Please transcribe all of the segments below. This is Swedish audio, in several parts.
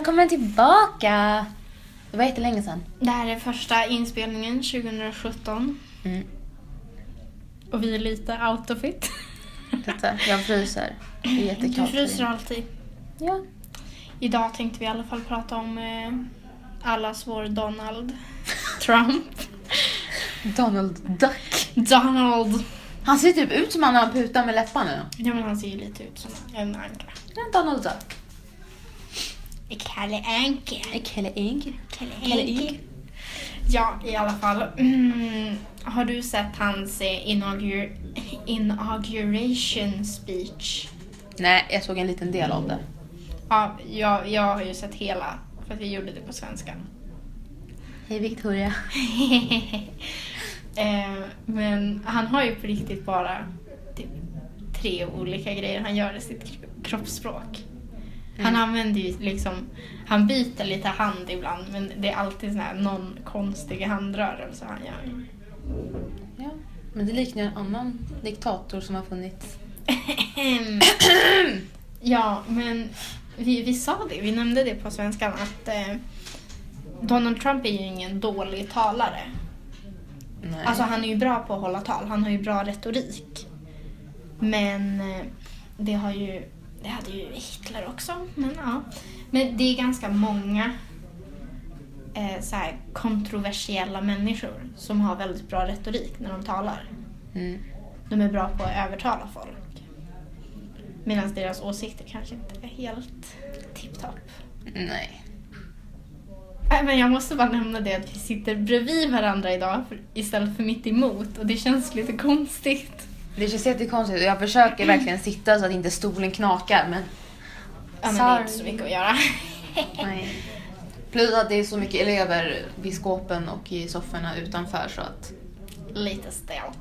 Välkommen tillbaka! Det var jättelänge sedan. Det här är första inspelningen 2017 Mm. och vi är lite out of it. Titta, jag fryser. Det är Du jättekallt. fryser alltid. Ja. Idag tänkte vi i alla fall prata om eh, allas vår Donald Trump. Donald Duck. Donald! Han ser typ ut som han har putat med läpparna. Ja men han ser ju lite ut som en anka. Ja, Donald Duck. Kalle Anka. Kalle Eng. Kalle Anka. Ja, i alla fall. Mm, har du sett hans eh, inaugur inauguration speech? Nej, jag såg en liten del av det. Ja, jag, jag har ju sett hela för att vi gjorde det på svenska. Hej Victoria. eh, men han har ju på riktigt bara typ, tre olika grejer han gör i sitt kro- kroppsspråk. Han Mm. använder ju liksom, han byter lite hand ibland men det är alltid sån här någon konstig handrörelse han gör. Ja, men det liknar en annan diktator som har funnits. ja, men vi, vi sa det, vi nämnde det på svenskan att eh, Donald Trump är ju ingen dålig talare. Nej. Alltså han är ju bra på att hålla tal, han har ju bra retorik. Men eh, det har ju, det hade ju Hitler också. Men ja. Men det är ganska många eh, så här, kontroversiella människor som har väldigt bra retorik när de talar. mm. De är bra på att övertala folk. Medan deras åsikter kanske inte är helt tipptopp. Nej. Nej, Men jag måste bara nämna det att vi sitter bredvid varandra idag för, istället för mitt emot och det känns lite konstigt. Det känns jättekonstigt och jag försöker verkligen sitta så att inte stolen knakar men Ja, men det är inte så mycket att göra. nej. Plus att det är så mycket elever vid skåpen och i sofforna utanför så att Lite stelt.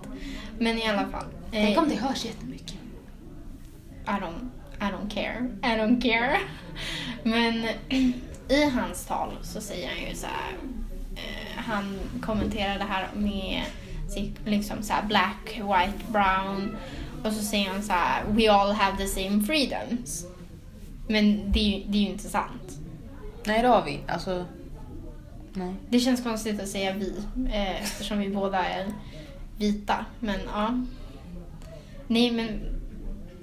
Men i alla fall. Tänk eh, om det hörs jättemycket. I don't, I don't care. I don't care. Men i hans tal så säger han ju så här. Eh, han kommenterar det här med liksom så black, white, brown. Och så säger han så här. We all have the same freedoms. Men det är ju, det är ju inte sant. Nej det har vi. Alltså, nej. Det känns konstigt att säga vi eh, eftersom vi båda är vita. Men ja. Nej men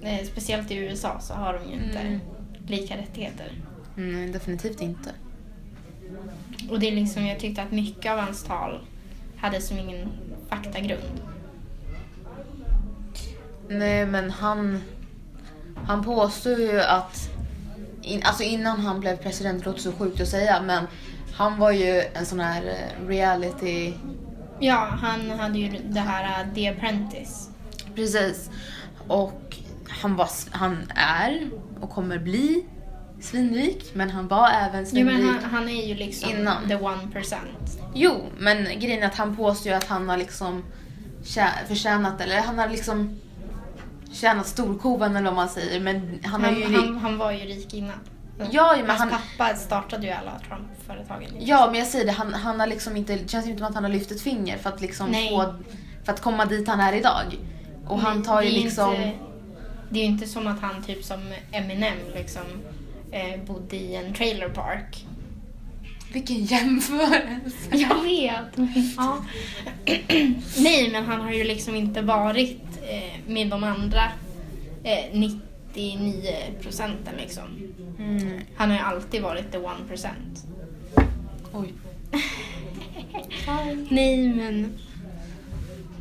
eh, speciellt i USA så har de ju inte Mm. lika rättigheter. Nej, definitivt inte. Och det är liksom, jag tyckte att mycket av hans tal hade som ingen faktagrund. Nej men han, han påstår ju att, in, alltså innan han blev president, det låter så sjukt att säga, men han var ju en sån här eh, reality, Ja, han hade ju det här uh, The Apprentice. precis. Och han, var, han är och kommer bli svinrik, men han var även Jo svinrik. men han, han är ju liksom Innan. the one percent. Jo, men grejen är att han påstår ju att han har liksom förtjänat, eller han har liksom tjänat storkovan eller vad man säger, men han, Han, ju... han, han var ju rik innan. Ja, men Hans han- pappa startade ju alla Trump-företagen. Ja, men jag säger det, han, han har liksom inte, det känns inte som att han har lyft ett finger för att liksom Nej. få, för att komma dit han är idag. Och han tar ju liksom, Inte, det är ju inte som att han typ som Eminem liksom eh, bodde i en trailer park. vilken jämförelse. Jag vet. Ja. Nej, men han har ju liksom inte varit eh, med de andra eh, 99 procenten liksom. Mm. Han har ju alltid varit the one percent. Oj. Nej, men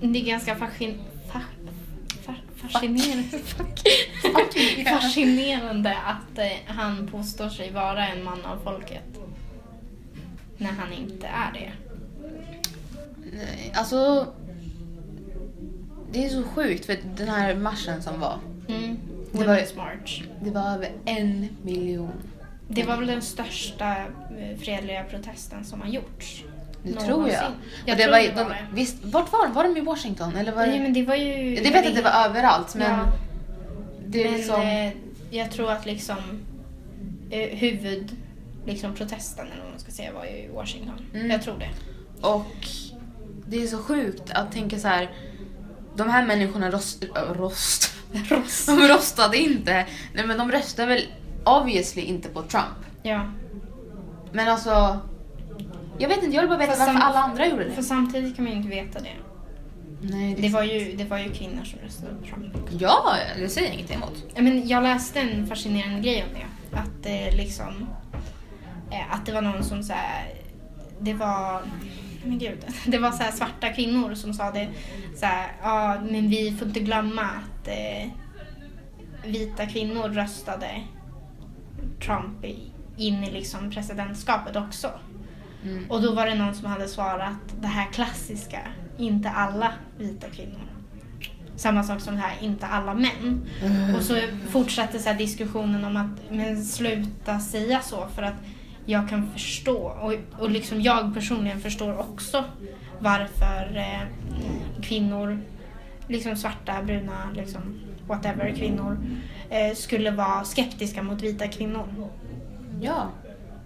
det är ganska fascin... Fa, fa, fascinerande, Fuck. Fascinerande att eh, han påstår sig vara en man av folket. När han inte är det. Nej, Alltså, det är så sjukt för den här marschen som var, Mm. Det var March. det var över en miljon. Det var väl den största eh, fredliga protesten som har gjorts. Det någonsin. tror jag. Jag det tror var, det var de. Visst, vart var de? Var de i Washington? Eller var Nej, det, men det var ju... jag vet att det var överallt men Ja. Men liksom... eh, jag tror att liksom eh, huvud liksom protesten eller vad man ska säga var i Washington. Mm. Jag tror det. Och det är så sjukt att tänka så här. De här människorna rost, rost, Ross. de rostade inte. Nej men de röstade väl obviously inte på Trump. Ja. Men alltså, jag vet inte, jag vill bara veta varför alla andra gjorde För det. samtidigt kan man ju inte veta det. Nej, Det var ju, det var ju kvinnor som röstade på Trump. Ja, det säger jag ingenting emot. Ja, Men jag läste en fascinerande grej om det. Att det liksom... eh, Att det var någon som så här, Det var... Men gud. Det var så här svarta kvinnor som sa det så här, ja men vi får inte glömma att eh, vita kvinnor röstade Trump in i liksom presidentskapet också. Mm. Och då var det någon som hade svarat det här klassiska, inte alla vita kvinnor. Samma sak som det här, inte alla män. Och så fortsatte så här diskussionen om att men sluta säga så för att jag kan förstå och, och liksom jag personligen förstår också varför eh, kvinnor, liksom svarta, bruna, liksom whatever kvinnor eh, skulle vara skeptiska mot vita kvinnor. Ja.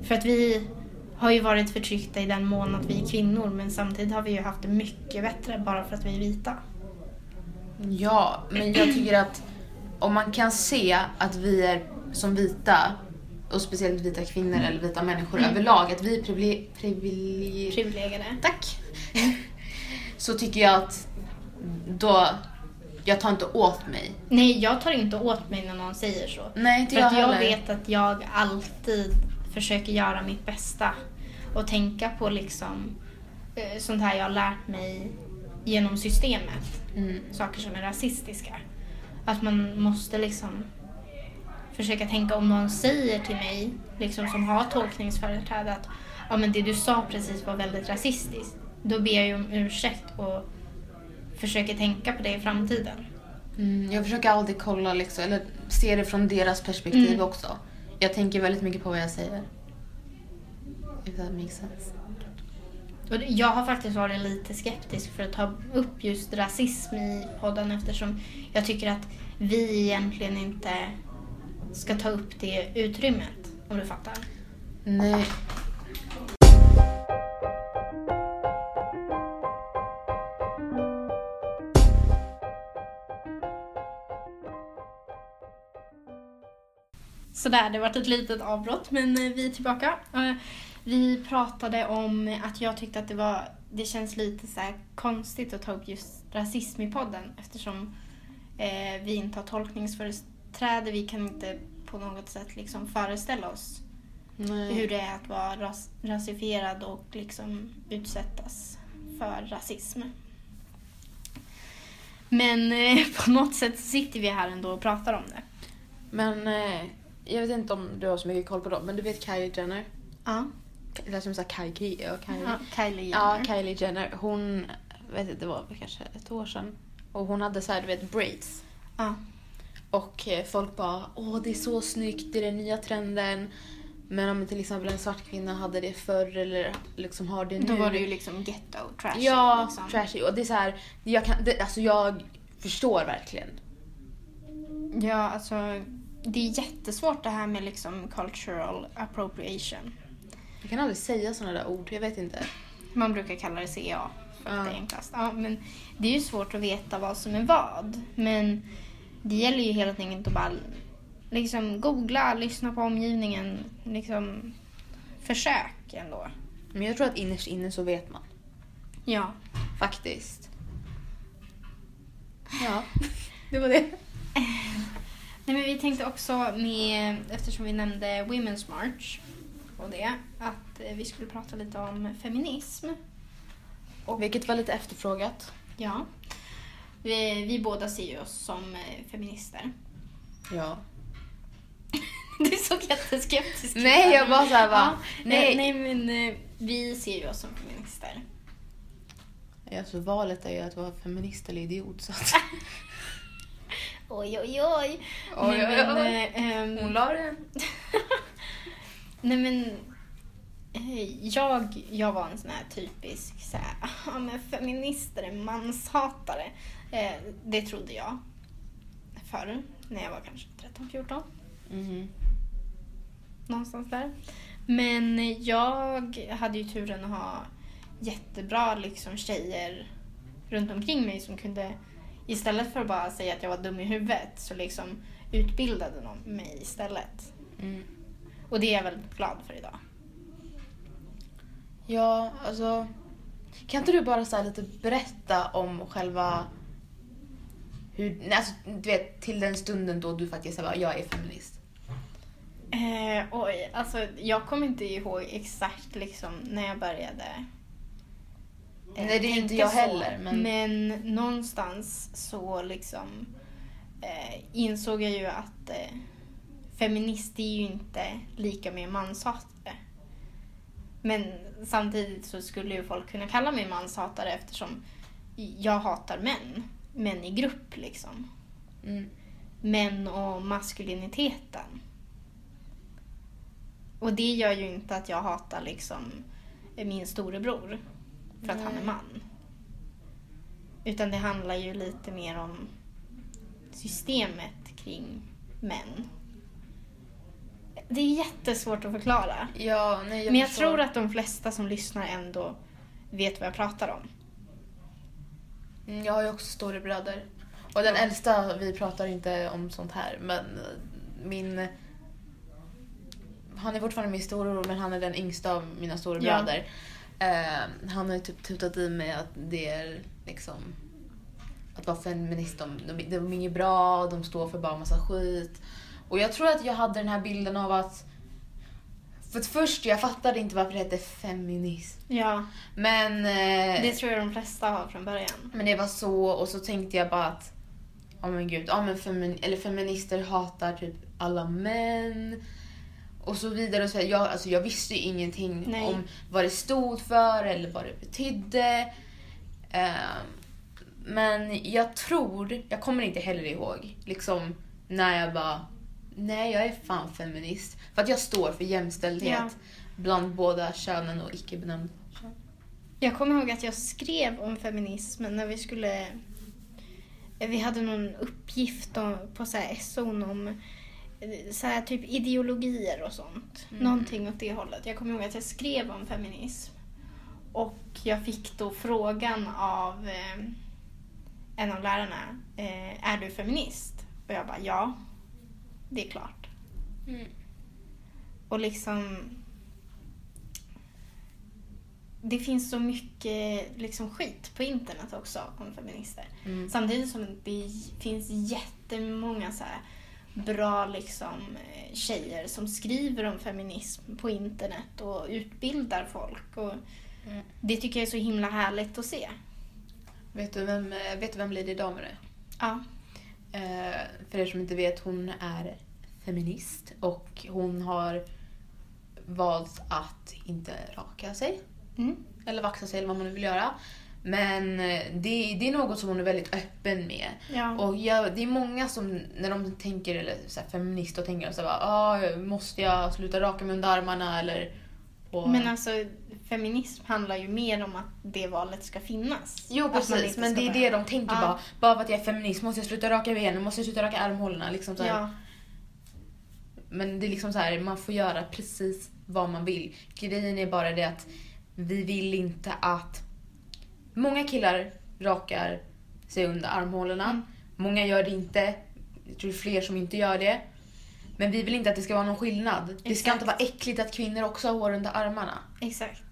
För att vi har ju varit förtryckta i den mån att vi är kvinnor men samtidigt har vi ju haft det mycket bättre bara för att vi är vita. Ja, men jag tycker att om man kan se att vi är som vita, och speciellt vita kvinnor eller vita människor Mm. överlag, att vi är privile- privile- Privilegierade. Tack. Så tycker jag att då, jag tar inte åt mig. Nej, jag tar inte åt mig när någon säger så. Nej, inte För jag att jag heller. vet att jag alltid försöker göra mitt bästa och tänka på liksom eh, sånt här jag har lärt mig genom systemet. Mm. Saker som är rasistiska. Att man måste liksom försöka tänka om någon säger till mig, liksom som har tolkningsföreträde, att ja, men det du sa precis var väldigt rasistiskt. Då ber jag ju om ursäkt och försöker tänka på det i framtiden. Mm, jag försöker alltid kolla, liksom, eller se det från deras perspektiv Mm. också. Jag tänker väldigt mycket på vad jag säger. If that makes sense. Och Jag har faktiskt varit lite skeptisk för att ta upp just rasism i podden eftersom jag tycker att vi egentligen inte ska ta upp det utrymmet, om du fattar. Nej. Sådär, det varit ett litet avbrott men eh, vi är tillbaka. Eh, Vi pratade om att jag tyckte att det var det känns lite så konstigt att ta upp just rasism i podden eftersom eh, vi inte har tolkningsföreträde. Vi kan inte på något sätt liksom föreställa oss Nej. hur det är att vara ras- rasifierad och liksom utsättas för rasism. Men eh, på något sätt sitter vi här ändå och pratar om det. Men eh, jag vet inte om du har så mycket koll på dem, men du vet Kylie Jenner? Ja. Det lät som så här Kylie och Kylie. ja Kylie Ja, Jenner. Kylie Jenner. Hon, vet inte, det var kanske ett år sedan. Och hon hade så här, du vet, braids. Ja. Och eh, folk bara, åh det är så snyggt, det är den nya trenden. Men om till exempel en svart kvinna hade det förr eller liksom har det nu. Då var det ju liksom ghetto, trashy. Ja, liksom. trashy. Och det är så här, jag kan, det, alltså jag förstår verkligen. Ja, alltså det är jättesvårt det här med liksom cultural appropriation. Jag kan aldrig säga sådana där ord, jag vet inte. Man brukar kalla det CA för att det är enklast. Ja, men det är ju svårt att veta vad som är vad. Men det gäller ju helt enkelt att bara liksom googla, lyssna på omgivningen, liksom försök ändå. Men jag tror att innerst inne så vet man. Ja. Faktiskt. Ja, det var det. Nej, men vi tänkte också med, eftersom vi nämnde Women's March och det, att eh, vi skulle prata lite om feminism. Vilket var lite efterfrågat. Ja. Vi, vi båda ser ju oss som eh, feminister. Ja. Du såg jätteskeptisk ut. Nej, jag bara såhär Ja, va. nej. Nej. nej, men eh, vi ser ju oss som feminister. Alltså valet är ju att vara feminist eller idiot så att... Oj, oj, oj. Oj, nej, oj, men, oj. eh, ehm, la den. nej, men eh, jag, jag var en sån här typisk så här, ja, men feminister är manshatare. Eh, det trodde jag förr, när jag var kanske 13-14. Mhm. någonstans där. Men jag hade ju turen att ha jättebra liksom, tjejer runt omkring mig som kunde, istället för att bara säga att jag var dum i huvudet, så liksom utbildade de mig istället. Mm. Och det är jag väldigt glad för idag. Ja, alltså... Kan inte du bara så lite berätta om själva... Hur, alltså, du vet, till den stunden då du faktiskt sa jag är feminist. Eh, oj, alltså jag kommer inte ihåg exakt liksom när jag började. Eh, Nej, det är inte jag heller, men- Men någonstans så liksom eh, insåg jag ju att eh, feminist är ju inte lika med manshatare. Men samtidigt så skulle ju folk kunna kalla mig manshatare eftersom jag hatar män. Män i grupp liksom. Mm. Män och maskuliniteten. Och det gör ju inte att jag hatar liksom min storebror för att han är man. Utan det handlar ju lite mer om systemet kring män. Det är jättesvårt att förklara. Ja, nej, jag Men jag förstår. tror att de flesta som lyssnar ändå vet vad jag pratar om. Mm, Jag har ju också storebröder. Och den äldsta, vi pratar inte om sånt här, men min... Han är fortfarande min storebror, men han är den yngsta av mina storebröder. Eh, han har ju typ tutat i mig att det är liksom... Att vara feminist, de, de, de är inget bra, de står för bara massa skit. Och jag tror att jag hade den här bilden av att... För att först, jag fattade inte varför det hette feminism. Ja, Men... eh, det tror jag de flesta har från början. men det var så och så tänkte jag bara att Ja men gud, ja, men femin- eller feminister hatar typ alla män. Och så vidare. Och så jag, alltså, jag visste ju ingenting Nej. om vad det stod för eller vad det betydde. Ehm, men jag tror, jag kommer inte heller ihåg, liksom när jag bara Nej, jag är fan feminist. För att jag står för jämställdhet Ja. bland båda könen och icke-benämnda kön. Jag kommer ihåg att jag skrev om feminismen när vi skulle... Vi hade någon uppgift på så här SO'n om så här typ ideologier och sånt. Mm. Någonting åt det hållet. Jag kommer ihåg att jag skrev om feminism. Och jag fick då frågan av eh, en av lärarna. Eh, är du feminist? Och jag bara ja, det är klart. Mm. Och liksom... Det finns så mycket liksom, skit på internet också om feminister. Mm. Samtidigt som det finns jättemånga så här bra liksom, eh, tjejer som skriver om feminism på internet och utbildar folk. Och Mm. det tycker jag är så himla härligt att se. Vet du vem, eh, vet du vem Lady Damer är? Ja. Eh, för er som inte vet, hon är feminist och hon har valt att inte raka sig. Mm. Eller vaxa sig eller vad man nu vill göra. Men eh, det, det är något som hon är väldigt öppen med. ja. Och jag, det är många som när de tänker, eller så här, feminist, och tänker så här, ah, måste jag sluta raka mig under armarna eller... Och, Men alltså, feminism handlar ju mer om att det valet ska finnas. Jo precis, men det är det behöva- de tänker Ja. bara. Bara för att jag är feminist måste jag sluta raka benen, måste jag sluta raka armhålorna. Liksom så. Ja. Men det är liksom så här, man får göra precis vad man vill. Grejen är bara det att vi vill inte att... Många killar rakar sig under armhålorna. Mm. Många gör det inte. Jag tror det är fler som inte gör det. Men vi vill inte att det ska vara någon skillnad. Det ska Exakt. inte vara äckligt att kvinnor också har hår under armarna. Exakt.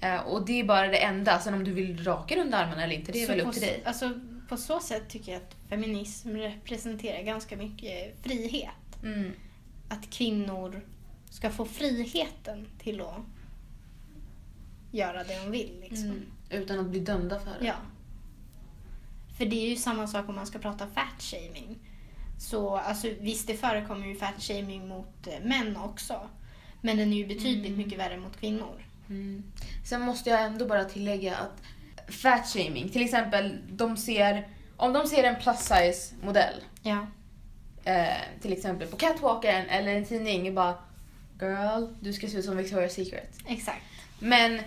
Eh, och det är bara det enda. Sen om du vill raka under armarna eller inte, det är Så väl upp till dig. Alltså, på så sätt tycker jag att feminism representerar ganska mycket frihet. Mm. Att kvinnor ska få friheten till att göra det de vill. Liksom. Mm. Utan att bli dömda för det. Ja. För det är ju samma sak om man ska prata fat-shaming. Så alltså, visst, det förekommer ju fat-shaming mot eh, män också. Men den är ju betydligt Mm. mycket värre mot kvinnor. Mm. Sen måste jag ändå bara tillägga att fat shaming, till exempel de ser, om de ser en plus size modell, Ja. eh, till exempel på catwalken eller en tidning, bara girl, du ska se ut som Victoria's Secret. Exakt. Men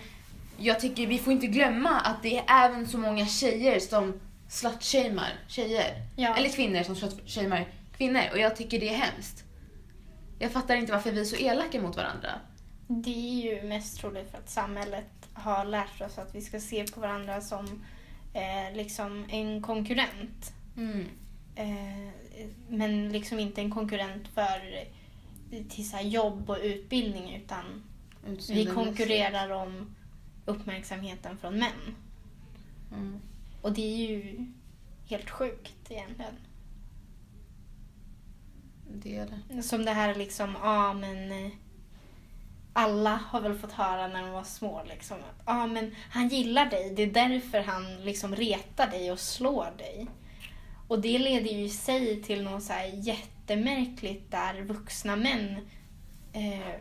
jag tycker vi får inte glömma att det är även så många tjejer som slut-shamear tjejer. Ja. Eller kvinnor som slut-shamear kvinnor. Och jag tycker det är hemskt. Jag fattar inte varför vi är så elaka mot varandra. Det är ju mest troligt för att samhället har lärt oss att vi ska se på varandra som eh, liksom en konkurrent. Mm. Eh, men liksom inte en konkurrent för eh, till så jobb och utbildning utan vi konkurrerar om uppmärksamheten från män. Mm. Och det är ju helt sjukt egentligen. Det är det. Som det här liksom, ja men eh, alla har väl fått höra när de var små liksom att ja men han gillar dig, det är därför han liksom retar dig och slår dig. Och det leder ju i sig till något så här jättemärkligt där vuxna män eh,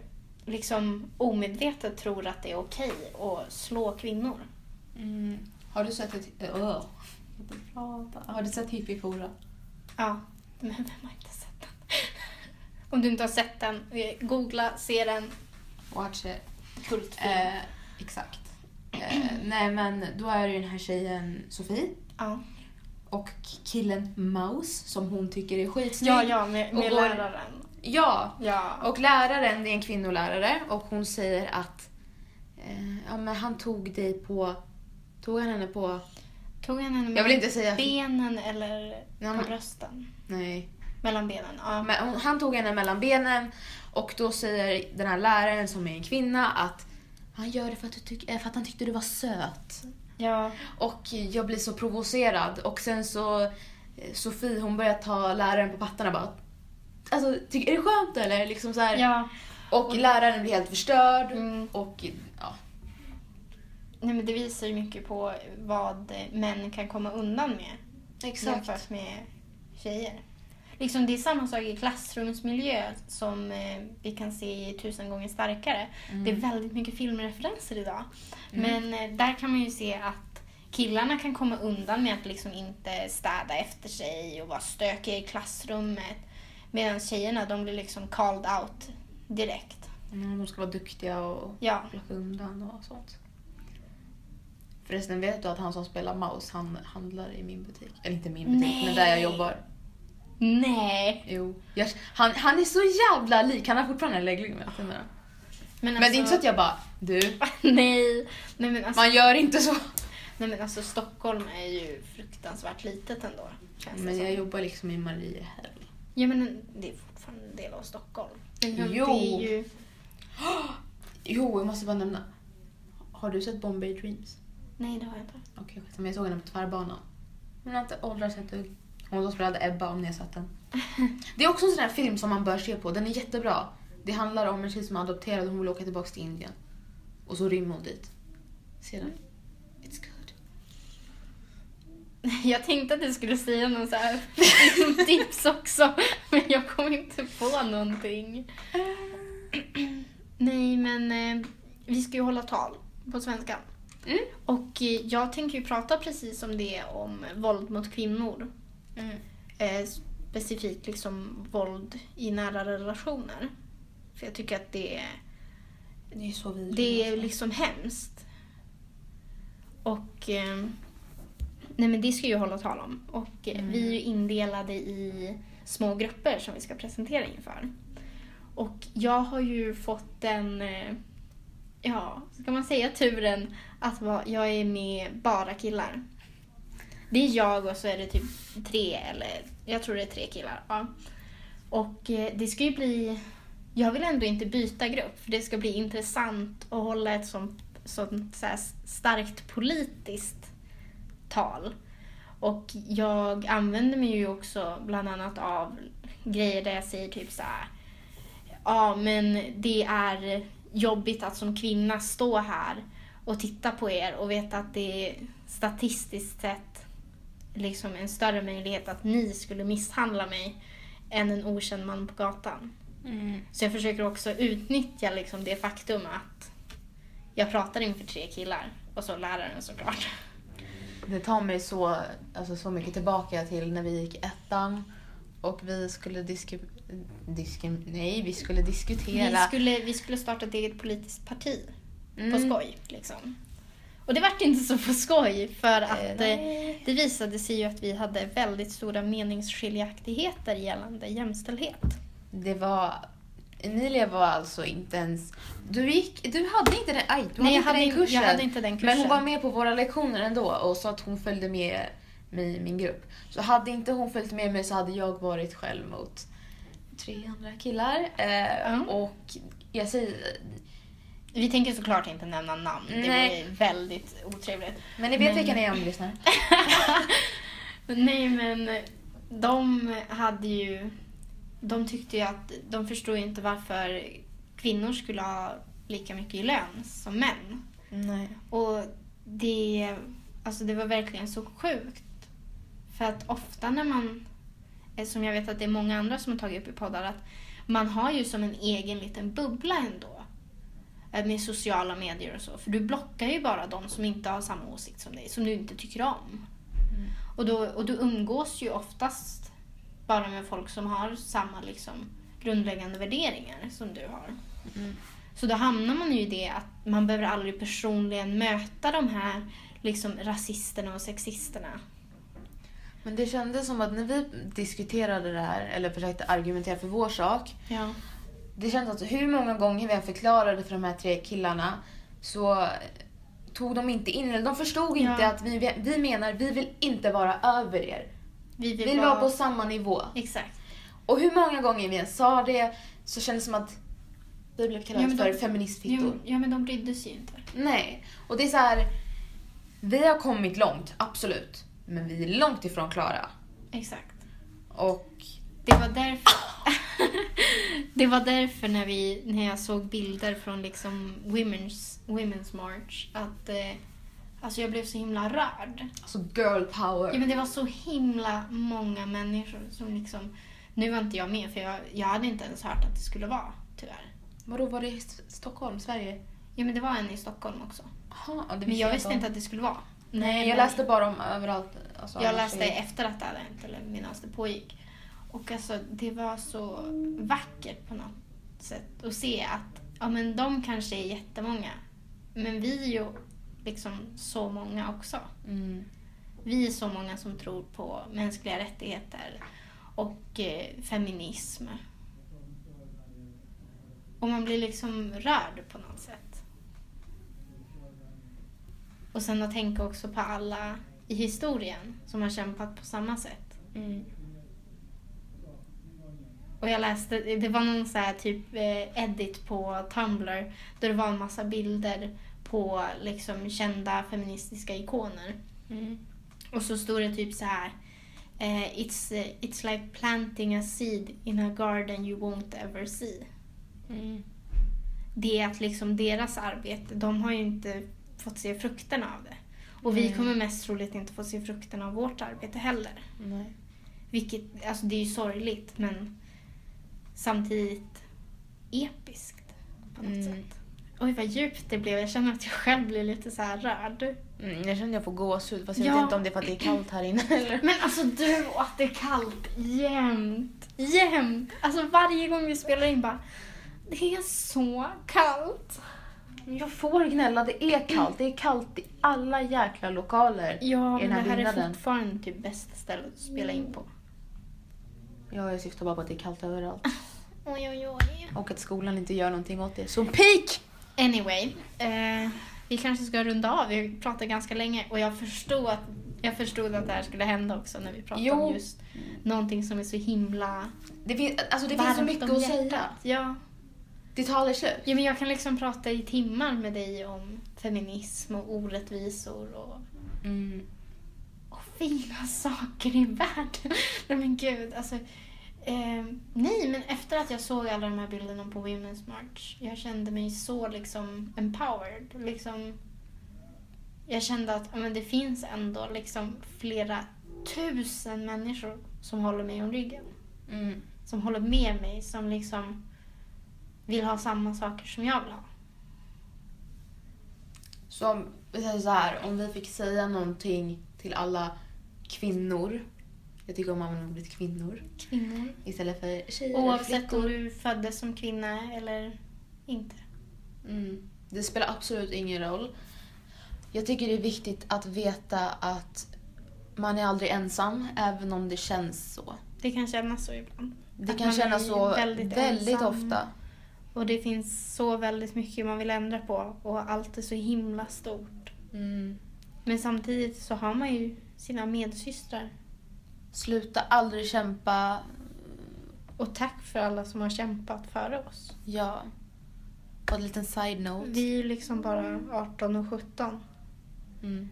liksom omedvetet tror att det är okej att slå kvinnor. Mm. Har du sett ett... Prata. Har du sett Hippiefora? Ja, men vem har inte sett den? Om du inte har sett den, eh, googla, se den. Watch it. Kultfilm. Eh, exakt. Eh, nej men då är det ju den här tjejen Sofie ja. och killen Mouse som hon tycker är skitsnygg. ja, ja, med, med Och går- läraren. Ja, Ja. och läraren det är en kvinnolärare och hon säger att eh, ja, men han tog dig på... Tog han henne på... Tog han henne Jag vill inte säga... benen eller Ja, på brösten? Nej. Mellan benen, ja. Men han tog henne mellan benen och då säger den här läraren som är en kvinna att han gör det för att, du tyck, eh, för att han tyckte du var söt. ja. Och jag blir så provocerad och sen så eh, Sofie hon börjar ta läraren på pattarna bara Alltså, tycker, är det skönt eller? Liksom så här. ja. Och läraren blir helt förstörd. Mm. Och ja. Nej, men det visar ju mycket på vad män kan komma undan med jämfört med tjejer. Liksom det är samma sak i klassrumsmiljö som eh, vi kan se i Tusen gånger starkare. Det är väldigt mycket filmreferenser idag. Men eh, där kan man ju se att killarna kan komma undan med att liksom inte städa efter sig och vara stökiga i klassrummet. Medan tjejerna de blir liksom called out direkt. Mm, de ska vara duktiga och Ja. plocka undan och sånt. Förresten, vet du att han som spelar Maus, han handlar i min butik? Eller inte min butik, men där jag jobbar. Nej! Jo. Jag, han, han är så jävla lik, han har fortfarande en läggning med tänderna. Men, Men det är inte så att jag bara, du, Nej. Nej men, alltså, man gör inte så. nej men alltså Stockholm är ju fruktansvärt litet ändå. Men som. jag jobbar liksom i Mariehäll. Ja men det är fortfarande en del av Stockholm. Men Jo. Det är ju... Jo, jag måste bara nämna. Har du sett Bombay Dreams? Nej det har jag inte. Okej, skit, men jag såg henne på tvärbanan. Hon har inte åldrats ett dugg. Hon som spelade Ebba om ni har sett den. Det är också en sån här film som man bör se på. Den är jättebra. Det handlar om en tjej som är adopterad och hon vill åka tillbaka till Indien. Och så rymmer hon dit. Se den. It's good. Jag tänkte att du skulle säga någon så här tips också. Men jag kom inte på någonting. Nej men eh, vi ska ju hålla tal på svenska. Mm. Och eh, jag tänker ju prata precis om det om våld mot kvinnor. Mm. Eh, specifikt liksom våld i nära relationer. För jag tycker att det är, Det är så vidrigt. det är alltså. liksom hemskt. Och eh, nej men det ska ju hålla tal om. Och Mm. vi är ju indelade i små grupper som vi ska presentera inför. Och jag har ju fått den, eh, ja, ska man säga turen att vara, jag är med bara killar. Det är jag och så är det typ tre eller jag tror det är tre killar. Ja. Och eh, det ska ju bli, jag vill ändå inte byta grupp för det ska bli intressant att hålla ett sånt, sånt så starkt politiskt tal. Och jag använder mig ju också bland annat av grejer där jag säger typ så här. Ja, men det är jobbigt att som kvinna stå här och titta på er och veta att det är statistiskt sett liksom en större möjlighet att ni skulle misshandla mig än en okänd man på gatan. Mm. Så jag försöker också utnyttja liksom det faktum att jag pratar inför tre killar och så läraren såklart. Det tar mig så, alltså, så mycket tillbaka till när vi gick ettan och vi skulle diski, diski, nej, vi skulle Vi diskutera. skulle, vi skulle starta ett eget politiskt parti på Mm. skoj. Liksom. Och det vart inte så på skoj för att eh, nej. det visade sig ju att vi hade väldigt stora meningsskiljaktigheter gällande jämställdhet. Det var... Emilia var alltså inte ens... Du, gick, du hade inte den, aj, du Nej, jag hade hade, inte den in- kursen. jag hade inte den kursen. Men hon var med på våra lektioner ändå och sa att hon följde med mig i min grupp. Så hade inte hon följt med mig så hade jag varit själv mot tre andra killar. Eh, Ja. Och jag säger... Vi tänker såklart inte nämna namn. Det Nej. vore väldigt otrevligt. Men ni vet Men- vilka ni är om ni lyssnar. Nej men de hade ju... De tyckte ju att de förstod ju inte varför kvinnor skulle ha lika mycket i lön som män. Nej. Och det, alltså det var verkligen så sjukt. För att ofta när man, eh, som jag vet att det är många andra som har tagit upp i poddar, att man har ju som en egen liten bubbla ändå. Eh, Med sociala medier och så. För du blockar ju bara de som inte har samma åsikt som dig, som du inte tycker om. Mm. Och, då, och du umgås ju oftast bara med folk som har samma liksom, grundläggande värderingar som du har. Mm. Så då hamnar man ju i det att man behöver aldrig personligen möta de här liksom, rasisterna och sexisterna. Men det kändes som att när vi diskuterade det här, eller försökte argumentera för vår sak, Ja. det kändes att hur många gånger vi än förklarade för de här tre killarna så tog de inte in, eller de förstod inte Ja. att vi, vi menar, vi vill inte vara över er. Vi Vi vill, vill vara... vara på samma nivå. Exakt. Och hur många gånger vi än sa det så kändes det som att vi blev kallade Ja, men för de- feministfittor. Ja, ja, men de brydde sig ju inte. Nej. Och det är så här. Vi har kommit långt, absolut. Men vi är långt ifrån klara. Exakt. Och Det var därför... det var därför när, vi, när jag såg bilder från liksom Women's, women's March att eh, alltså jag blev så himla rörd. alltså girl power. Ja, men det var så himla många människor som liksom... Nu var inte jag med för jag, jag hade inte ens hört att det skulle vara, tyvärr. Vadå, var det i Stockholm, Sverige? Ja, men det var en i Stockholm också. Aha, det Men jag om. visste inte att det skulle vara. Nej, jag men- läste bara om överallt. Alltså, Jag läste är- efter att det hade hänt, eller medan det pågick. Och alltså, det var så vackert på något sätt att se att ja, men de kanske är jättemånga. Men vi är ju liksom så många också. Mm. Vi är så många som tror på mänskliga rättigheter och eh, feminism. Och man blir liksom rörd på något sätt. Och sen att tänka också på alla i historien som har kämpat på samma sätt. Mm. Och jag läste, det var någon så här typ eh, edit på Tumblr där det var en massa bilder på liksom kända feministiska ikoner. Mm. Och så stod det typ så här. Eh, it's, eh, it's like planting a seed in a garden you won't ever see. Mm. Det är att liksom deras arbete, de har ju inte fått se frukterna av det. Och vi Nej. kommer mest troligt inte få se frukterna av vårt arbete heller. Nej. Vilket, alltså det är ju sorgligt men samtidigt episkt på något Mm. sätt. Oj vad djupt det blev. Jag känner att jag själv blir lite så här rörd. Mm, jag känner att jag får gåshud fast jag Ja. vet inte om det är för att det är kallt här inne eller? Men alltså du och att det är kallt jämt. Jämt. Alltså varje gång vi spelar in bara, det är så kallt. Jag får gnälla, det är kallt. Det är kallt i alla jäkla lokaler. Ja, I den men det här är byggnaden. fortfarande typ bästa stället att spela in på. Ja, jag syftar bara på att det är kallt överallt. Oj, oj, oj. Och att skolan inte gör någonting åt det. Så peak! Anyway, eh, vi kanske ska runda av. Vi pratar ganska länge och jag förstod att, jag förstod att det här skulle hända också när vi pratade Jo. om just någonting som är så himla Det, fin- alltså, det finns så mycket att säga. Ja. Det tar aldrig slut. ja, men jag kan liksom prata i timmar med dig om feminism och orättvisor och, Mm. och fina saker i världen. nej men gud, alltså. Eh, nej, men efter att jag såg alla de här bilderna på Women's March, jag kände mig så liksom empowered. Liksom, jag kände att men det finns ändå liksom flera tusen människor som håller mig om ryggen. Mm. Som håller med mig, som liksom vill ha samma saker som jag vill ha. Så om vi säger så här, om vi fick säga någonting till alla kvinnor. Jag tycker om att använda ordet kvinnor Kvinnor. istället för tjejer Oavsett om du föddes som kvinna eller inte. Mm. Det spelar absolut ingen roll. Jag tycker det är viktigt att veta att man är aldrig ensam, även om det känns så. Det kan kännas så ibland. Det Att kan kännas så väldigt väldigt, ofta. Och det finns så väldigt mycket man vill ändra på och allt är så himla stort. Mm. Men samtidigt så har man ju sina medsystrar. Sluta aldrig kämpa. Och tack för alla som har kämpat före oss. Ja. Och en liten side-note. Vi är liksom bara 18 och 17. Mm.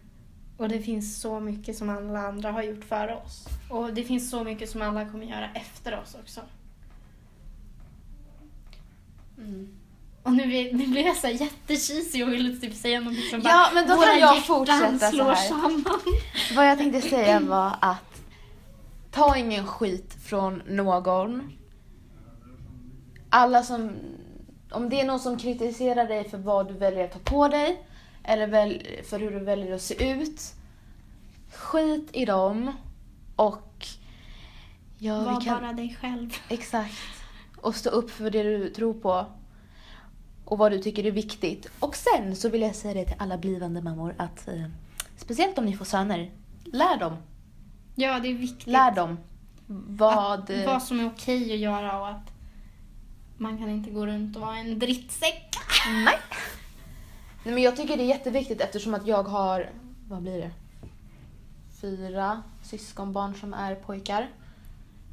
Och det finns så mycket som alla andra har gjort före oss. Och det finns så mycket som alla kommer göra efter oss också. Mm. Och nu, nu blir jag så här jättecheesy och vill typ säga något som Ja, men då kan jag fortsätta så här. samman. Vad jag tänkte säga var att ta ingen skit från någon. Alla som, om det är någon som kritiserar dig för vad du väljer att ta på dig eller väl, för hur du väljer att se ut. Skit i dem och ja, Var kan, bara dig själv. exakt. Och stå upp för det du tror på och vad du tycker är viktigt. Och sen så vill jag säga det till alla blivande mammor att eh, speciellt om ni får söner, lär dem Ja, det är viktigt. Lär dem vad... Att, vad som är okej att göra och att man kan inte gå runt och vara en drittsäck. Nej. Nej men jag tycker det är jätteviktigt eftersom att jag har, vad blir det? Fyra syskonbarn som är pojkar.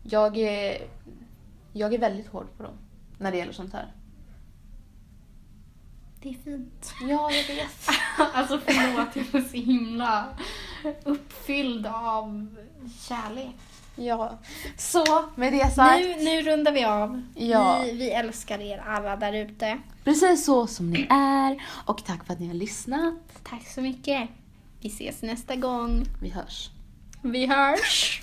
Jag är, jag är väldigt hård på dem när det gäller sånt här. Det är fint. Ja, jag vet. alltså förlåt, jag är så himla uppfylld av kärlek. Ja. Så, med det sagt. Nu, nu rundar vi av. Ja. Vi, vi älskar er alla där ute. Precis så som ni är. Och tack för att ni har lyssnat. Tack så mycket. Vi ses nästa gång. Vi hörs. Vi hörs.